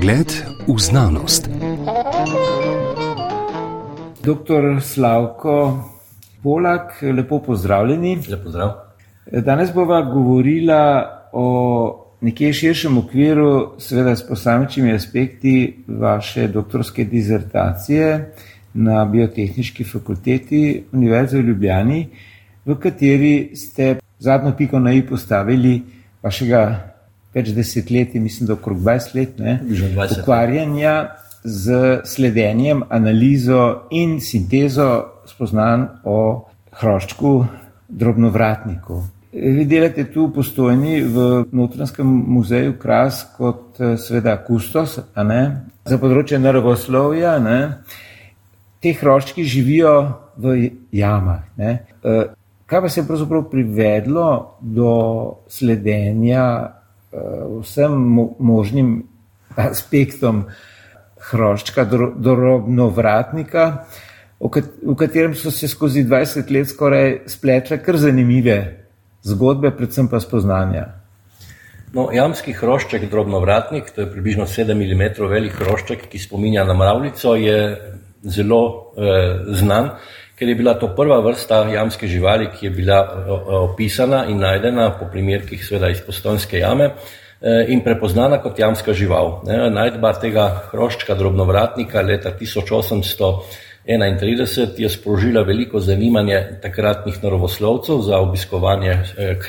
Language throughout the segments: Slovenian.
Pogled v znanost. Doktor Slavko Polak, lepo pozdravljeni. Lep pozdrav. Danes bova govorila o nekje širšem okviru, seveda s posamečnimi aspekti vaše doktorske dizertacije na Biotehnički fakulteti Univerze v Ljubljani, v kateri ste zadnjo piko na i postavili vašega več desetletij, mislim, da okrog 20 let, ne, 20. ukvarjanja z sledenjem, analizo in sintezo spoznanj o hroščku drobnovratniku. Vi delate tu postojni v Notranskem muzeju Kras kot seveda kustos, za področje naravoslovja. Ne. Te hroščki živijo v jamah. Ne. Kaj vas je pravzaprav privedlo do sledenja vsem možnim aspektom hroščka, drobnovratnika, v katerem so se skozi 20 let skoraj spletle kar zanimive zgodbe, predvsem pa spoznanja. No, jamski hrošček, drobnovratnik, to je približno 7 mm velik hrošček, ki spominja na mravljico, je zelo eh, znan, ker je bila to prva vrsta jamske živali, ki je bila opisana in najdena po primerkih sveda iz postojnske jame in prepoznana kot jamska žival. Najdba tega hroščka drobnovratnika leta 1800 31 je sprožila veliko zanimanje takratnih naravoslovcev za obiskovanje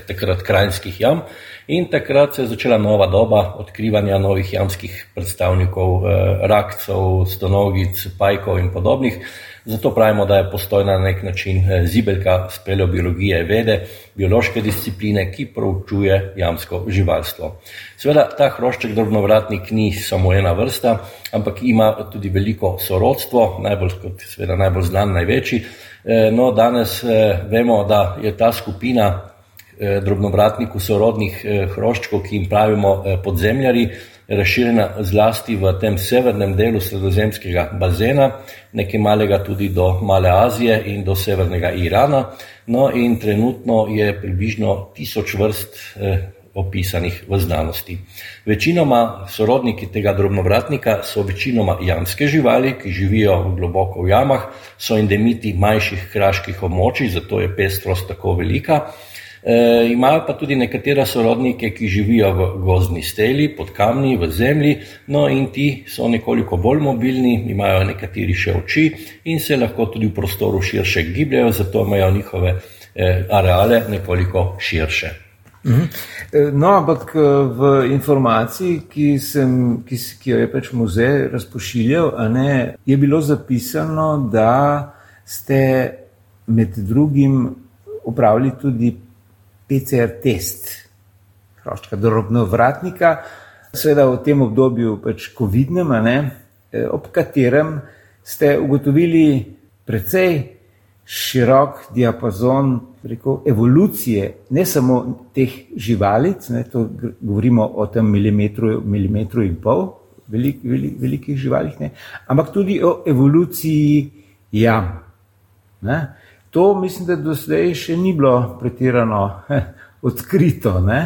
takrat krajinskih jam in takrat se je začela nova doba odkrivanja novih jamskih predstavnikov, rakcev, stonogic, pajkov in podobnih. Zato pravimo, da je postojna na nek način zibelka speleobiologije vede, biološke discipline, ki proučuje jamsko živalstvo. Seveda ta hrošček drobnovratnik ni samo ena vrsta, ampak ima tudi veliko sorodstvo, najbolj, kot seveda najbolj znan, največji. No, danes vemo, da je ta skupina drobnovratnikov sorodnih hroščkov, ki jim pravimo podzemljari, razširjena zlasti v tem severnem delu sredozemskega bazena, nekaj malega tudi do Male Azije in do severnega Irana. No in trenutno je približno tisoč vrst opisanih v znanosti. Večinoma sorodniki tega drobnovratnika so večinoma jamske živali, ki živijo globoko v jamah, so endemiti manjših kraških območij, zato je pestrost tako velika. E, imajo pa tudi nekatere sorodnike, ki živijo v gozdni steli, pod kamni, v zemlji, no in ti so nekoliko bolj mobilni, imajo nekateri še oči in se lahko tudi v prostoru širše gibljajo, zato imajo njihove e, areale nekoliko širše. No, ampak v informaciji, ki, sem, ki, ki jo je pač muzej razpošiljal, ne, je bilo zapisano, da ste med drugim upravili tudi PCR test hroščka drobnovratnika, seveda v tem obdobju pač COVID-nem, ob katerem ste ugotovili precej širok diapazon rekel, evolucije, ne samo teh živalic, ne, to govorimo o tem milimetru, milimetru in pol, velik, velik, velikih živalih, ne, ampak tudi o evoluciji jam. Ne. To mislim, da do zdaj še ni bilo pretirano odkrito. Ne?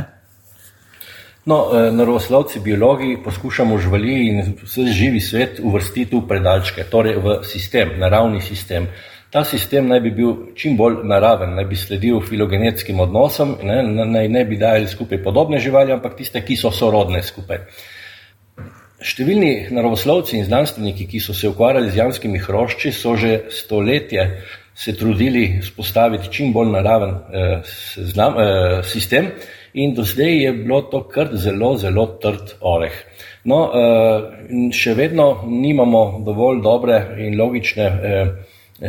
No, naravoslovci, biologi poskušamo živali in vse živi svet uvrstiti v predalčke, torej v sistem, naravni sistem. Ta sistem naj bi bil čim bolj naraven, naj bi sledil filogenetskim odnosom, ne, naj ne bi dajali skupaj podobne živali, ampak tiste, ki so sorodne skupaj. Številni naravoslovci in znanstveniki, ki so se ukvarjali z jamskimi hrošči, so že stoletje se trudili spostaviti čim bolj naraven eh, znam, eh, sistem in do zdaj je bilo to kar zelo, zelo trd oreh. No, eh, še vedno nimamo dovolj dobre in logične eh,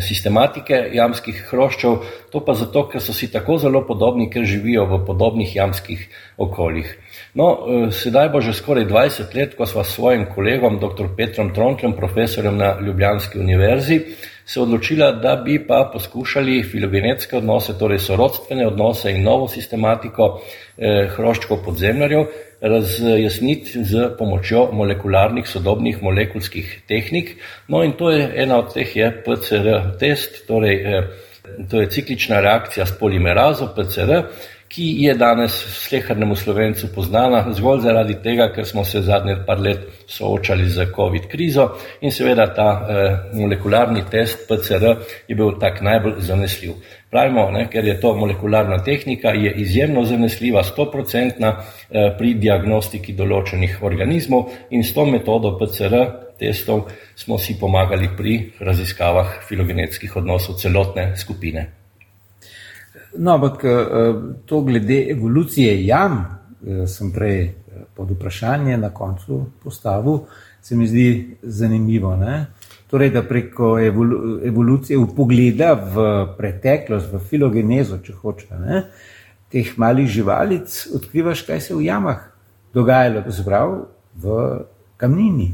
sistematike jamskih hroščev, to pa zato, ker so si tako zelo podobni, ker živijo v podobnih jamskih okoljih. No, eh, sedaj bo že skoraj 20 let, ko sva s svojim kolegom, dr. Petrom Trontlem, profesorjem na Ljubljanski univerzi, se odločila, da bi pa poskušali filogenetske odnose, torej sorodstvene odnose in novo sistematiko eh, hroščkov podzemljarjev razjasniti z pomočjo molekularnih sodobnih molekulskih tehnik. No in to je ena od teh je PCR test, torej eh, to je ciklična reakcija s polimerazo PCR, ki je danes slehrnemu slovencu poznana zgolj zaradi tega, ker smo se zadnje par let soočali z COVID krizo in seveda ta eh, molekularni test PCR je bil tak najbolj zanesljiv. Pravimo, ne, ker je to molekularna tehnika, je izjemno zanesljiva, 100% eh, pri diagnostiki določenih organizmov in s to metodo PCR testov smo si pomagali pri raziskavah filogenetskih odnosov celotne skupine. No, ampak eh, to glede evolucije jam, eh, sem prej eh, pod vprašanje na koncu postavil, se mi zdi zanimivo. Ne? Torej, da preko evolucije upogleda v preteklost, v filogenezo, če hoče, ne? teh malih živalic, odkrivaš, kaj se v jamah dogajalo, to se pravi v kamnini.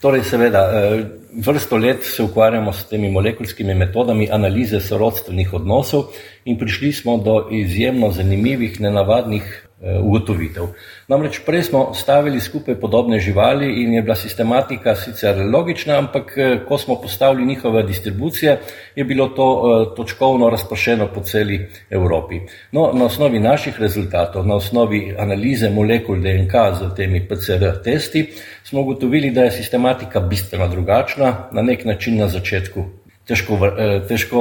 Torej, seveda, eh, vrsto let se ukvarjamo s temi molekulskimi metodami analize sorodstvenih odnosov in prišli smo do izjemno zanimivih, nenavadnih ugotovitev. Namreč prej smo stavili skupaj podobne živali in je bila sistematika sicer logična, ampak eh, ko smo postavili njihove distribucije, je bilo to eh, točkovno razpršeno po celi Evropi. No, na osnovi naših rezultatov, na osnovi analize molekul DNK z temi PCR testi, smo ugotovili, da je sistematika bistveno drugačna, na nek način na začetku težko, težko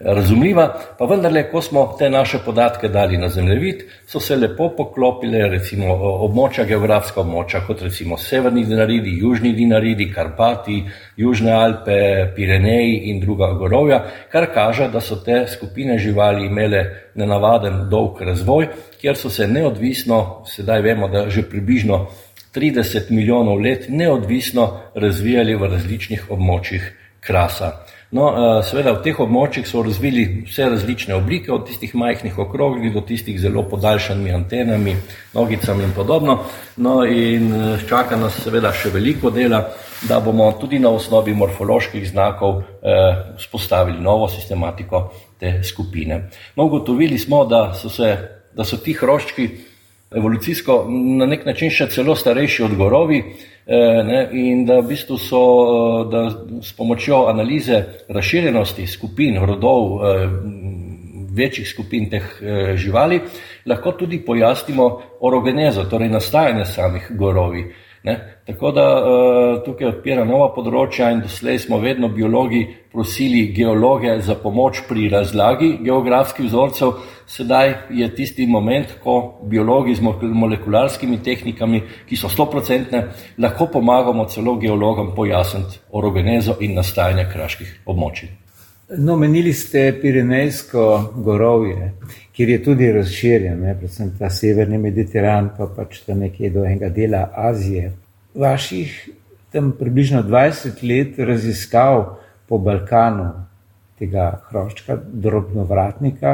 razumljiva, pa vendarle, ko smo te naše podatke dali na zemljevid, so se lepo poklopile recimo območja, geografska območja, kot recimo severni dinaridi, južni dinaridi, Karpati, Južne Alpe, Pireneji in druga gorovja, kar kaže, da so te skupine živali imele nenavaden dolg razvoj, kjer so se neodvisno, sedaj vemo, da že približno 30 milijonov let neodvisno razvijali v različnih območjih krasa. No, eh, seveda v teh območjih so razvili vse različne oblike, od tistih majhnih okroglih do tistih zelo podaljšanimi antenami, nogicami in podobno. No, in eh, čaka nas seveda še veliko dela, da bomo tudi na osnovi morfoloških znakov eh, spostavili novo sistematiko te skupine. No, ugotovili smo, da so, se, da so ti hroščki evolucijsko na nek način še celo starejši od gorovi, Eh, ne, in da v bistvu so eh, da s pomočjo analize razširjenosti skupin, rodov, eh, večjih skupin teh živali, lahko tudi pojasnimo orogenezo, torej nastajanje samih gorovi. Ne? Tako da uh, tukaj odpira nova področja in doslej smo vedno biologi prosili geologe za pomoč pri razlagi geografskih vzorcev. Sedaj je tisti moment, ko biologi z molekularskimi tehnikami, ki so stoprocentne, lahko pomagamo celo geologom pojasniti orogenezo in nastajanje kraških območij. No, menili ste Pirenejsko gorovje, kjer je tudi razširjen, ne, predvsem ta severni Mediteran, pa pač ta nekje do enega dela Azije. Vaših tam približno 20 let raziskav po Balkanu tega hroščka, drobnovratnika,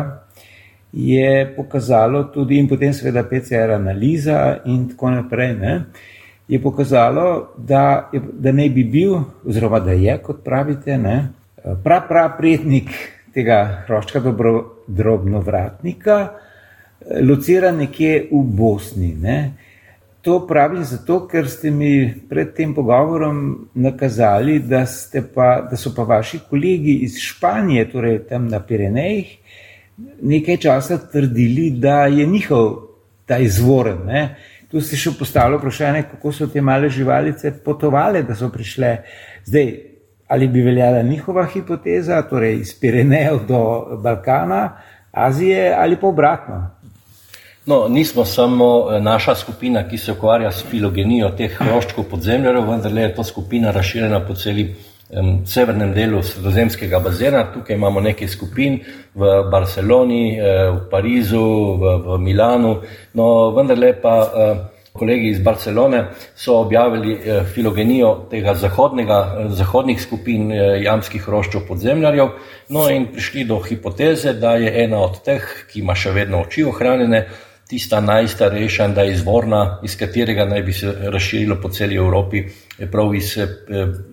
je pokazalo tudi, in potem seveda PCR analiza in tako naprej, ne, je pokazalo, da, da ne bi bil, oziroma da je, kot pravite, ne, prav, prav prednik tega hroščka dobro, drobnovratnika, lociran nekje v Bosni. Ne. To pravim zato, ker ste mi pred tem pogovorom nakazali, da, pa, da so pa vaši kolegi iz Španije, torej tam na Pirenejih, nekaj časa trdili, da je njihov ta izvoren. Ne. Tu ste še postavili vprašanje, kako so te male živalice potovale, da so prišle. Zdaj, ali bi veljala njihova hipoteza, torej iz Pirenejev do Balkana, Azije ali pa obratno. No, nismo samo eh, naša skupina, ki se ukvarja s filogenijo teh hroščkov podzemljarjev, vendar je to skupina razširjena po celi um, severnem delu sredozemskega bazena. Tukaj imamo nekaj skupin v Barceloni, eh, v Parizu, v, v Milanu, no vendar pa. Uh, kolegi iz Barcelone so objavili eh, filogenijo tega zahodnega, eh, zahodnih skupin eh, jamskih roščov podzemljarjev, no in prišli do hipoteze, da je ena od teh, ki ima še vedno oči ohranjene, tista najstarejša in da je izvorna, iz katerega naj bi se razširilo po celi Evropi, prav iz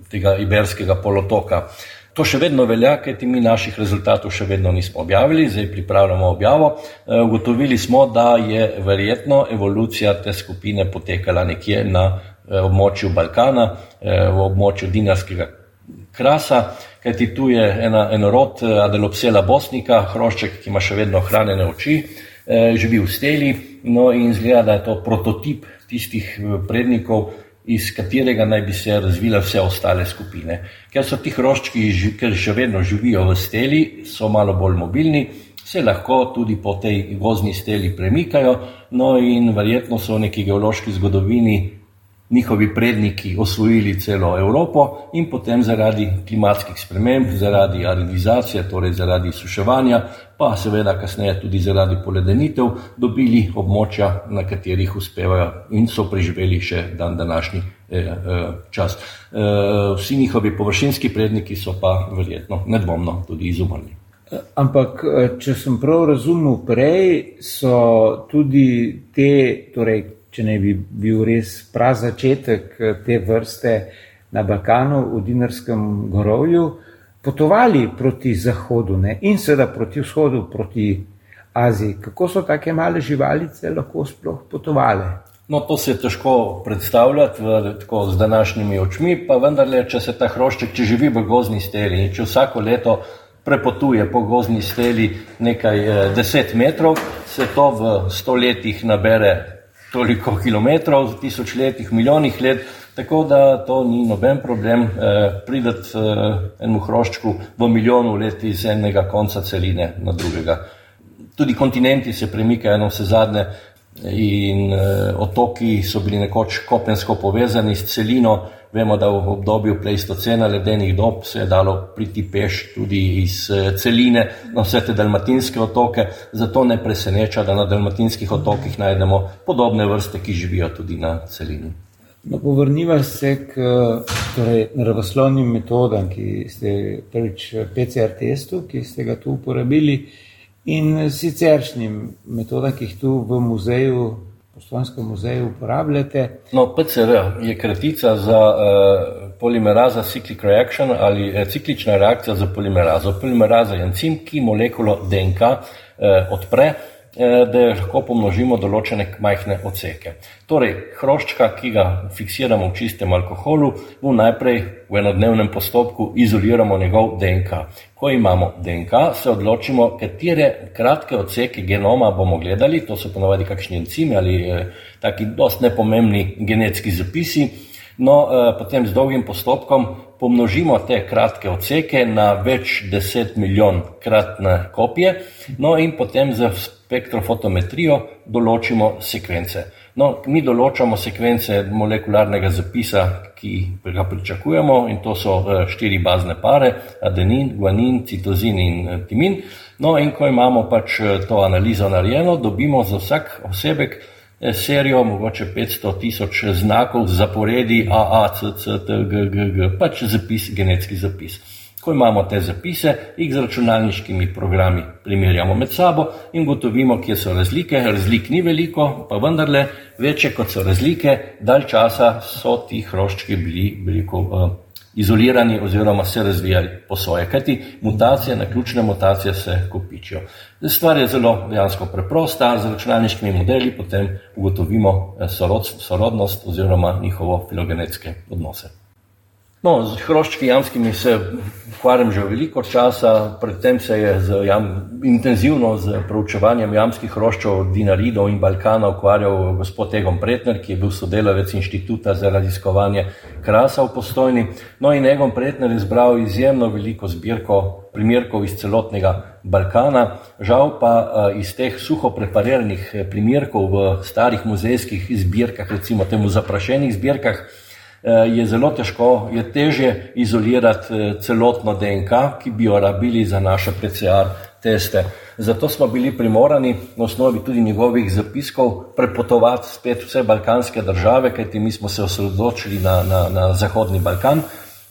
tega iberskega polotoka. To še vedno velja, kajti mi naših rezultatov še vedno nismo objavili, zdaj pripravljamo objavo. E, ugotovili smo, da je verjetno evolucija te skupine potekala nekje na e, območju Balkana, e, v območju Dinarskega krasa, kajti tu je ena, en rod Adelopsela bosnika, hrošček, ki ima še vedno hranjene oči, živi v steli, no in zgleda, da je to prototip tistih prednikov, iz katerega naj bi se razvile vse ostale skupine. Ker so ti hroščki, ker še vedno živijo v steli, so malo bolj mobilni, se lahko tudi po tej gozni steli premikajo, no in verjetno so v neki geološki zgodovini njihovi predniki osvojili celo Evropo in potem zaradi klimatskih sprememb, zaradi aridizacije, torej zaradi suševanja, pa seveda kasneje tudi zaradi poledenitev, dobili območja, na katerih uspevajo in so preživeli še dan današnji eh, eh, čas. Eh, vsi njihovi površinski predniki so pa verjetno nedvomno tudi izumrli. Ampak, če sem prav razumel, prej so tudi te, torej če ne bi bil res prav začetek eh, te vrste na Balkanu, v Dinarskem gorovju, potovali proti zahodu ne? in seveda proti vzhodu, proti Aziji. Kako so take male živalice lahko sploh potovale? No, to se je težko predstavljati v, tako, z današnjimi očmi, pa vendarle, če se ta hrošček, če živi v gozni steli in če vsako leto prepotuje po gozni steli nekaj eh, deset metrov, se to v stoletjih nabere toliko kilometrov, v tisočletjih, milijonih let, tako da to ni noben problem eh, prideti eh, enemu hroščku v milijonu let iz enega konca celine na drugega. Tudi kontinenti se premikajo, eno vse zadnje, in eh, otoki so bili nekoč kopensko povezani s celino. Vemo, da v obdobju pleistocena ledenih dob se je dalo priti peš tudi iz eh, celine na vse te dalmatinske otoke, zato ne preseneča, da na dalmatinskih otokih najdemo podobne vrste, ki živijo tudi na celini. No, povrniva se k torej, naravoslovnim metodam, ki ste prvič PCR testu, ki ste ga tu uporabili, in siceršnjim metodam, ki jih tu v muzeju Postojnskem muzeju uporabljate. No, PCR je kratica za uh, polimeraza cyclic reaction ali uh, ciklična reakcija za polimerazo. Polimeraza je encim, ki molekulo DNK uh, eh, odpre Eh, da lahko pomnožimo določene majhne odseke. Torej, hroščka, ki ga fiksiramo v čistem alkoholu, mu najprej v enodnevnem postopku izoliramo njegov DNK. Ko imamo DNK, se odločimo, katere kratke odseke genoma bomo gledali, to so ponovadi kakšni encimi ali eh, taki dost nepomembni genetski zapisi. No, eh, potem z dolgim postopkom pomnožimo te kratke odseke na več deset milijon kratne kopije, no in potem z spektrofotometrijo določimo sekvence. No, mi določamo sekvence molekularnega zapisa, ki ga pričakujemo, in to so eh, štiri bazne pare: adenin, guanin, citozin in eh, timin. No, in ko imamo pač eh, to analizo narejeno, dobimo za vsak osebek serijo, mogoče 500 tisoč znakov zaporedi A, A, C, C, T, G, G, G, pač zapis, genetski zapis. Ko imamo te zapise, jih z računalniškimi programi primerjamo med sabo in gotovimo, kje so razlike. Razlik ni veliko, pa vendarle večje kot so razlike, dalj časa so ti hroščki bili veliko uh, izolirani oziroma se razvijali po svoje. Kajti mutacije, naključne mutacije se kopičijo. Stvar je zelo dejansko preprosta, z računalniškimi modeli potem ugotovimo eh, sorod, sorodnost oziroma njihovo filogenetske odnose. No, z hroščki jamskimi se ukvarjam že veliko časa, predtem se je z jam, intenzivno z proučevanjem jamskih hroščov Dinaridov in Balkana ukvarjal gospod Egon Pretner, ki je bil sodelavec inštituta za raziskovanje krasa v postojni. No in Egon Pretner je zbral izjemno veliko zbirko primerkov iz celotnega Balkana, žal pa eh, iz teh suho prepariranih eh, primerkov v starih muzejskih zbirkah, recimo temu zaprašenih zbirkah, je zelo težko, je teže izolirati eh, celotno DNK, ki bi jo rabili za naše PCR teste. Zato smo bili primorani na osnovi tudi njegovih zapiskov prepotovati spet vse balkanske države, kajti mi smo se osredotočili na, na, na Zahodni Balkan.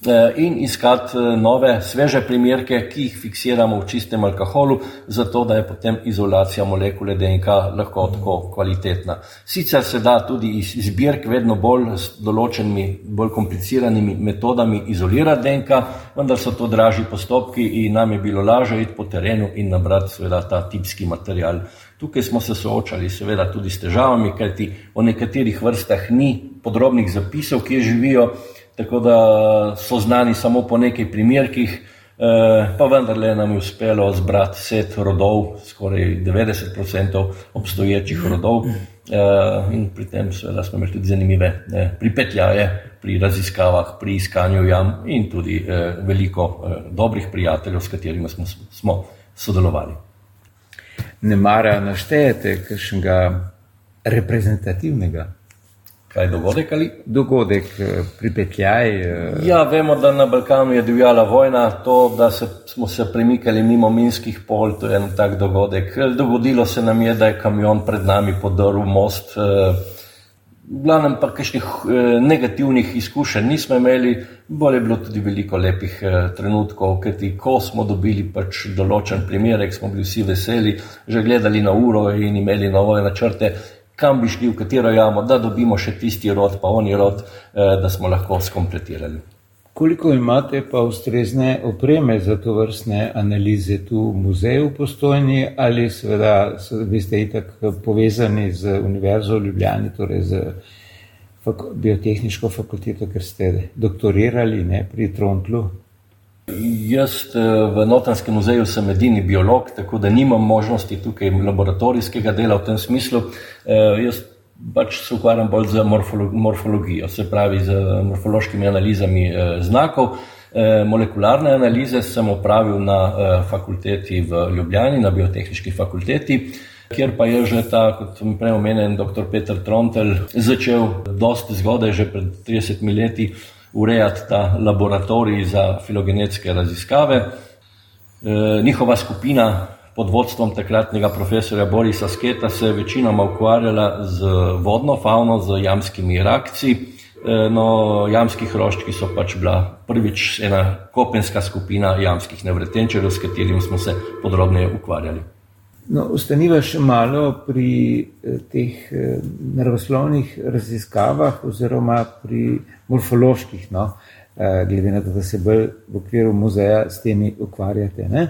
Eh, in iskati eh, nove, sveže primerke, ki jih fiksiramo v čistem alkoholu, zato da je potem izolacija molekule DNK lahko tako kvalitetna. Sicer se da tudi iz zbirk vedno bolj s določenimi, bolj kompliciranimi metodami izolirati DNK, vendar so to dražji postopki in nam je bilo lažje iti po terenu in nabrati seveda ta tipski material. Tukaj smo se soočali seveda tudi s težavami, kajti o nekaterih vrstah ni podrobnih zapisov, kje živijo, tako da so znani samo po nekaj primerkih, pa vendarle nam je uspelo zbrati set rodov, skoraj 90% obstoječih rodov in pri tem seveda smo imeli tudi zanimive pripetljaje pri raziskavah, pri iskanju jam in tudi veliko dobrih prijateljev, s katerimi smo, smo sodelovali. Ne mara naštejete kakšnega reprezentativnega? Kaj dogodek ali? Dogodek, pripetljaj. Ja, vemo, da na Balkanu je divjala vojna, to, da se, smo se premikali mimo minskih pol, to je en tak dogodek. Dogodilo se nam je, da je kamion pred nami podrl most. V glavnem pa kakšnih negativnih izkušenj nismo imeli, bolj je bilo tudi veliko lepih trenutkov, kajti ko smo dobili pač določen primerek, smo bili vsi veseli, že gledali na uro in imeli nove načrte, kam bi šli, v katero jamo, da dobimo še tisti rod, pa oni rod, da smo lahko skompletirali. Koliko imate pa ustrezne opreme za to vrstne analize tu v muzeju v Postojni ali seveda vi ste itak povezani z Univerzo v Ljubljani, torej z biotehniško fakulteto, ker ste doktorirali ne, pri Trontlu? Jaz v Notanskem muzeju sem edini biolog, tako da nimam možnosti tukaj laboratorijskega dela v tem smislu. Jaz pač se ukvarjam bolj z morfologijo, se pravi z morfološkimi analizami znakov. Molekularne analize sem opravil na fakulteti v Ljubljani, na biotehniški fakulteti, kjer pa je že ta, kot sem prej omenjen, doktor Peter Trontelj začel dosti zgodaj, že pred 30 leti, urejati ta laboratorij za filogenetske raziskave. Njihova skupina pod vodstvom takratnega profesorja Borisa Sketa se je večinoma ukvarjala z vodno fauno, z jamskimi rakci. No, jamski hroščki so pač bila prvič ena kopenska skupina jamskih nevretenčarjev, s katerimi smo se podrobneje ukvarjali. No, ostaniva še malo pri teh naravoslovnih raziskavah oziroma pri morfoloških, no, glede na to, da se bolj v okviru muzeja s temi ukvarjate, ne.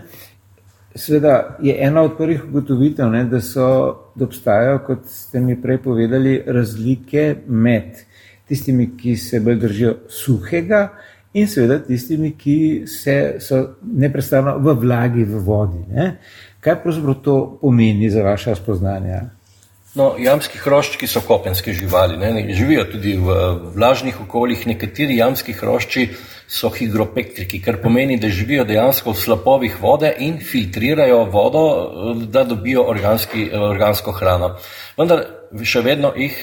Seveda je ena od prvih ugotovitev, ne, da so, da obstajajo, kot ste mi prej povedali, razlike med tistimi, ki se bolj držijo suhega, in seveda tistimi, ki se, so neprestano v vlagi, v vodi, ne. Kaj pravzaprav to pomeni za vaša spoznanja? No, jamski hroščki so kopenske živali, ne, živijo tudi v vlažnih okoljih, nekateri jamski hrošči so hidropektriki, kar pomeni, da živijo dejansko v slapovih vode in filtrirajo vodo, da dobijo organski, organsko hrano. Vendar še vedno jih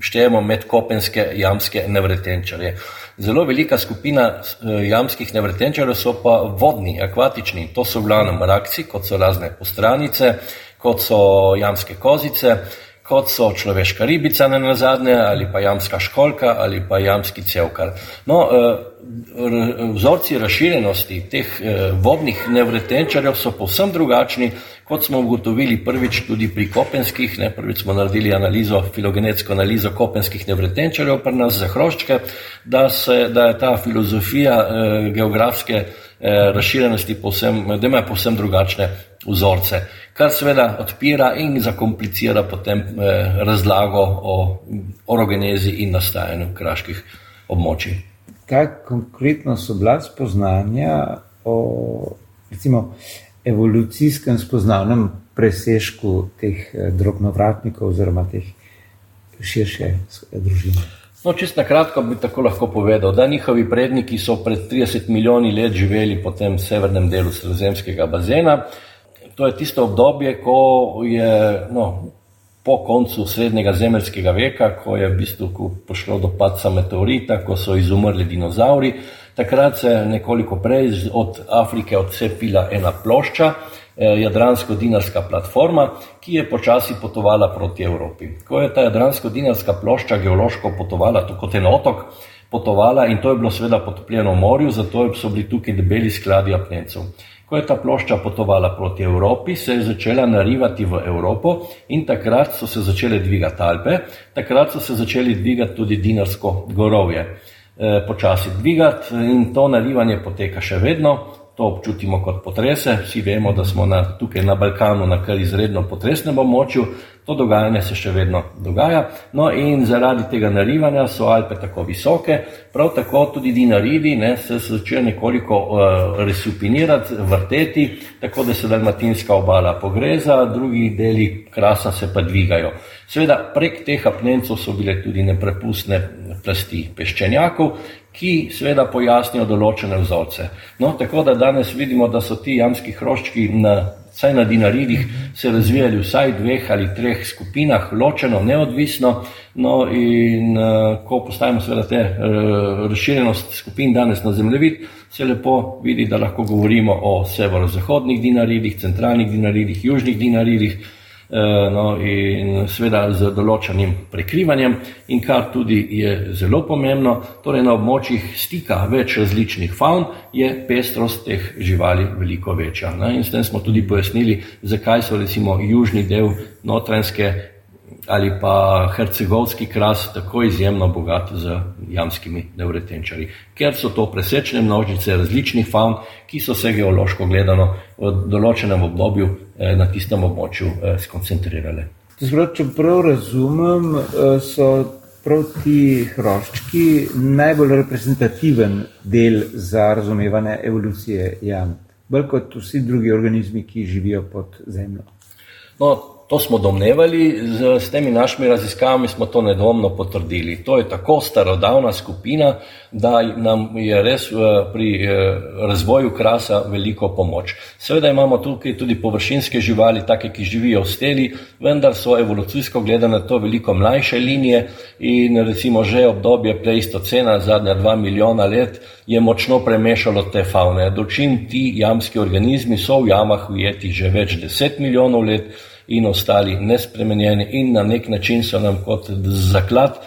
štejemo med kopenske jamske nevretenčarje. Zelo velika skupina jamskih nevretenčarjev so pa vodni, akvatični, to so v glavnem rakci, kot so razne postranice, kot so jamske kozice, kot so človeška ribica nenazadnje, ali pa jamska školjka, ali pa jamski cevkar. No, vzorci razširjenosti teh vodnih nevretenčarjev so povsem drugačni, kot smo ugotovili prvič tudi pri kopenskih, ne, prvič smo naredili analizo, filogenetsko analizo kopenskih nevretenčarjev pri nas za hroščke, da se, da je ta filozofija geografske razširjenosti povsem, da ima povsem drugačne vzorce, kar seveda odpira in zakomplicira potem razlago o orogenezi in nastajanju kraških območij. Kaj konkretno so bila spoznanja o recimo evolucijskem spoznavnem presežku teh drobnovratnikov oziroma teh širše družine? No, čisto na kratko bi tako lahko povedal, da njihovi predniki so pred 30 milijoni let živeli po tem severnem delu sredozemskega bazena. To je tisto obdobje, ko je no, po koncu srednjega zemeljskega veka, ko je v bistvu prišlo do padca meteorita, ko so izumrli dinozauri. Takrat se je nekoliko prej od Afrike odcepila ena plošča, jadransko-dinarska platforma, ki je počasi potovala proti Evropi. Ko je ta jadransko-dinarska plošča geološko potovala, tako kot en otok, potovala in to je bilo seveda potopljeno v morju, zato so bili tukaj debeli skladi apnencev. Ko je ta plošča potovala proti Evropi, se je začela narivati v Evropo in takrat so se začele dvigati Alpe, takrat so se začeli dvigati tudi Dinarsko gorovje. Počasi dvigati in to narivanje poteka še vedno, to občutimo kot potrese. Vsi vemo, da smo na, tukaj na Balkanu na kar izredno potresnem območju, to dogajanje se še vedno dogaja. No in zaradi tega narivanja so Alpe tako visoke, prav tako tudi dinaridi ne, se začnejo nekoliko uh, resupinirati, vrteti, tako da se dalmatinska obala pogreza, drugi deli krasa se pa dvigajo. Seveda prek teh apnencov so bile tudi neprepustne plasti peščenjakov, ki seveda pojasnijo določene vzorce. No, tako da danes vidimo, da so ti jamski hroščki na, vsaj na dinaridih se razvijali vsaj dveh ali treh skupinah, ločeno, neodvisno. No, in uh, ko postavimo seveda te uh, razširjenost skupin danes na zemljevid, se lepo vidi, da lahko govorimo o severozahodnih dinaridih, centralnih dinaridih, južnih dinaridih, Eh, no, in seveda z določenim prekrivanjem, in kar tudi je zelo pomembno, torej na območjih stika več različnih faun je pestrost teh živali veliko večja. Ne? In s tem smo tudi pojasnili, zakaj so recimo južni del notranjske ali pa hercegovski kras tako izjemno bogat z jamskimi nevretenčari, ker so to presečne množice različnih faun, ki so se geološko gledano v določenem obdobju eh, na tistem območju eh, skoncentrirale. Zgoraj, če prav razumem, eh, so prav ti hroščki najbolj reprezentativen del za razumevanje evolucije jam, bolj kot vsi drugi organizmi, ki živijo pod zemljo. No, To smo domnevali, z, s temi našimi raziskavami smo to nedvomno potrdili. To je tako starodavna skupina, da nam je res eh, pri eh, razvoju krasa veliko pomoč. Seveda imamo tukaj tudi površinske živali, take, ki živijo v steli, vendar so evolucijsko gledane to veliko mlajše linije in recimo že obdobje pleistocena, zadnja dva milijona let, je močno premešalo te faune. Dočim ti jamski organizmi so v jamah ujeti že več deset milijonov let in ostali nespremenjeni in na nek način so nam kot zaklad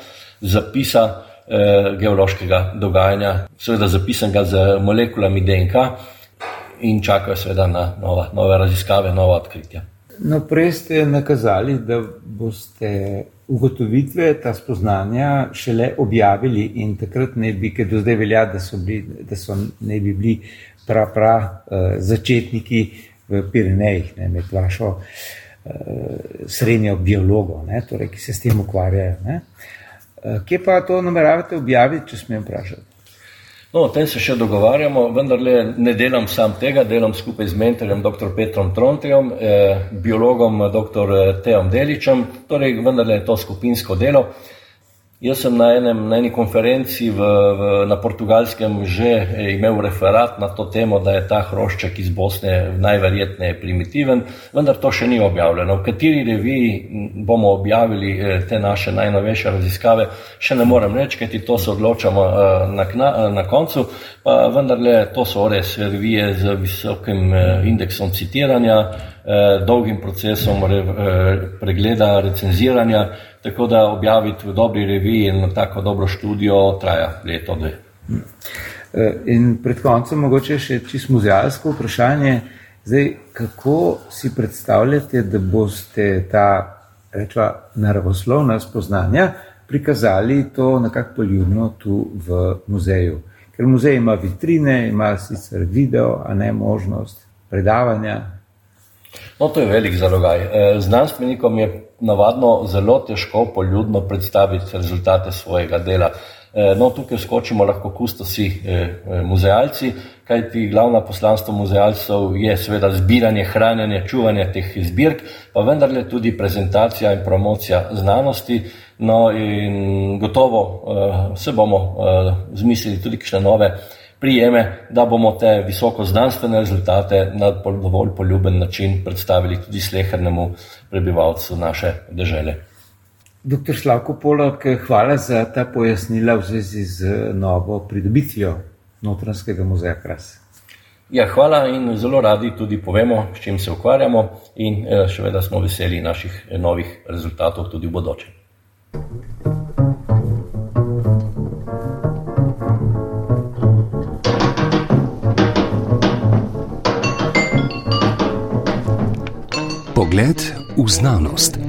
zapisa eh, geološkega dogajanja, seveda zapisanega z molekulami DNK in čakajo seveda na nova, nove raziskave, nova odkritja. No, prej ste nakazali, da boste ugotovitve, ta spoznanja šele objavili in takrat ne bi, ker do zdaj velja, da so, bili, da so ne bi bili prav prav uh, začetniki v Pirinejih, ne, med vašo uh, srednjo biologo, ne, torej, ki se s tem ukvarjajo. Ne. Eh, kje pa to nameravate objaviti, če smem vprašati? No, o tem se še dogovarjamo, vendar ne delam sam tega, delam skupaj z mentorjem dr. Petrom Trontejom, eh, biologom dr. Teom Deličem, torej vendar je to skupinsko delo. Jaz sem na, enem, na eni konferenci v, v, na portugalskem že imel referat na to temo, da je ta hrošček iz Bosne najverjetneje primitiven, vendar to še ni objavljeno. V kateri reviji bomo objavili eh, te naše najnovejše raziskave, še ne morem reči, kajti to se odločamo eh, na, na, na koncu, pa vendarle to so res revije z visokim eh, indeksom citiranja, dolgim procesom pregleda, recenziranja tako da objaviti v dobri reviji in tako dobro študijo traja leto, dve. E, in pred koncem mogoče še čisto muzealsko vprašanje, zdaj, kako si predstavljate, da boste ta rečva naravoslovna spoznanja prikazali to nekako poljubno tu v muzeju. Ker muzej ima vitrine, ima sicer video, a ne možnost predavanja. No, to je velik zalogaj. E, znanstvenikom je navadno zelo težko poljudno predstaviti rezultate svojega dela. E, no, tukaj skočimo lahko kustosi e, e, muzealci, kajti glavna poslanstvo muzealcev je seveda zbiranje, hranjenje, čuvanje teh zbirk, pa vendarle tudi prezentacija in promocija znanosti. No in gotovo se bomo zmislili tudi kakšne nove prijeme, da bomo te visoko znanstvene rezultate na dovolj poljuben način predstavili tudi slehernemu prebivalcu naše države. Doktor Slavko Polak, hvala za ta pojasnila v zvezi z novo pridobitvijo Notranskega muzeja Kras. Ja, hvala in zelo radi tudi povemo, s čim se ukvarjamo in eh, še vedno smo veseli naših novih rezultatov tudi v bodoče. Pogled v znanost.